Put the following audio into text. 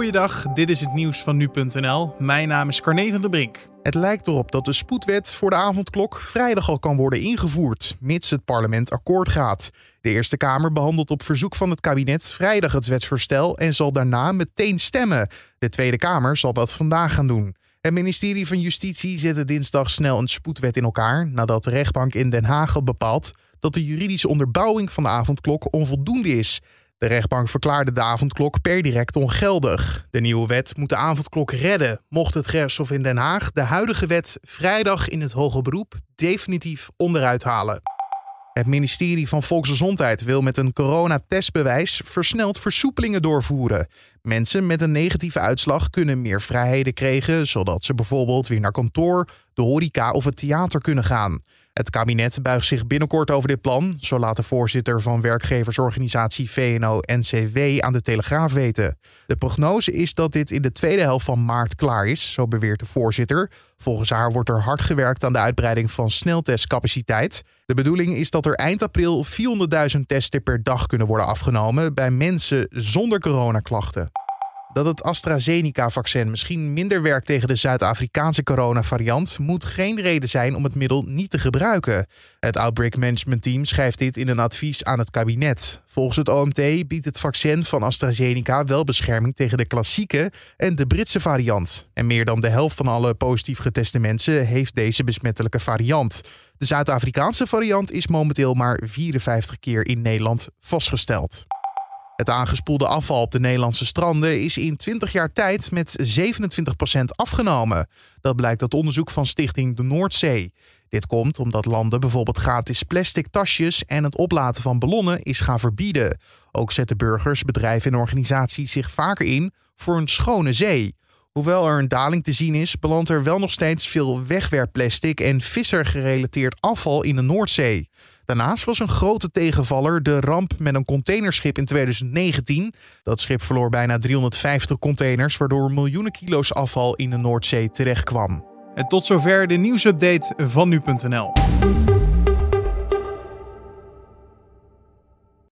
Goeiedag, dit is het nieuws van nu.nl. Mijn naam is Carne van der Brink. Het lijkt erop dat de spoedwet voor de avondklok vrijdag al kan worden ingevoerd, mits het parlement akkoord gaat. De Eerste Kamer behandelt op verzoek van het kabinet vrijdag het wetsvoorstel en zal daarna meteen stemmen. De Tweede Kamer zal dat vandaag gaan doen. Het ministerie van Justitie zette dinsdag snel een spoedwet in elkaar nadat de rechtbank in Den Haag had bepaald dat de juridische onderbouwing van de avondklok onvoldoende is. De rechtbank verklaarde de avondklok per direct ongeldig. De nieuwe wet moet de avondklok redden, mocht het gerechtshof in Den Haag de huidige wet vrijdag in het hoger beroep definitief onderuit halen. Het ministerie van Volksgezondheid wil met een coronatestbewijs versneld versoepelingen doorvoeren. Mensen met een negatieve uitslag kunnen meer vrijheden krijgen, zodat ze bijvoorbeeld weer naar kantoor, de horeca of het theater kunnen gaan. Het kabinet buigt zich binnenkort over dit plan, zo laat de voorzitter van werkgeversorganisatie VNO-NCW aan de Telegraaf weten. De prognose is dat dit in de tweede helft van maart klaar is, zo beweert de voorzitter. Volgens haar wordt er hard gewerkt aan de uitbreiding van sneltestcapaciteit. De bedoeling is dat er eind april 400.000 testen per dag kunnen worden afgenomen bij mensen zonder coronaklachten dat het AstraZeneca-vaccin misschien minder werkt tegen de Zuid-Afrikaanse coronavariant, moet geen reden zijn om het middel niet te gebruiken. Het Outbreak Management Team schrijft dit in een advies aan het kabinet. Volgens het OMT biedt het vaccin van AstraZeneca wel bescherming tegen de klassieke en de Britse variant. En meer dan de helft van alle positief geteste mensen heeft deze besmettelijke variant. De Zuid-Afrikaanse variant is momenteel maar 54 keer in Nederland vastgesteld. Het aangespoelde afval op de Nederlandse stranden is in 20 jaar tijd met 27% afgenomen. Dat blijkt uit onderzoek van Stichting de Noordzee. Dit komt omdat landen bijvoorbeeld gratis plastic tasjes en het oplaten van ballonnen is gaan verbieden. Ook zetten burgers, bedrijven en organisaties zich vaker in voor een schone zee. Hoewel er een daling te zien is, belandt er wel nog steeds veel wegwerpplastic en vissergerelateerd afval in de Noordzee. Daarnaast was een grote tegenvaller de ramp met een containerschip in 2019. Dat schip verloor bijna 350 containers, waardoor miljoenen kilo's afval in de Noordzee terechtkwam. En tot zover de nieuwsupdate van nu.nl.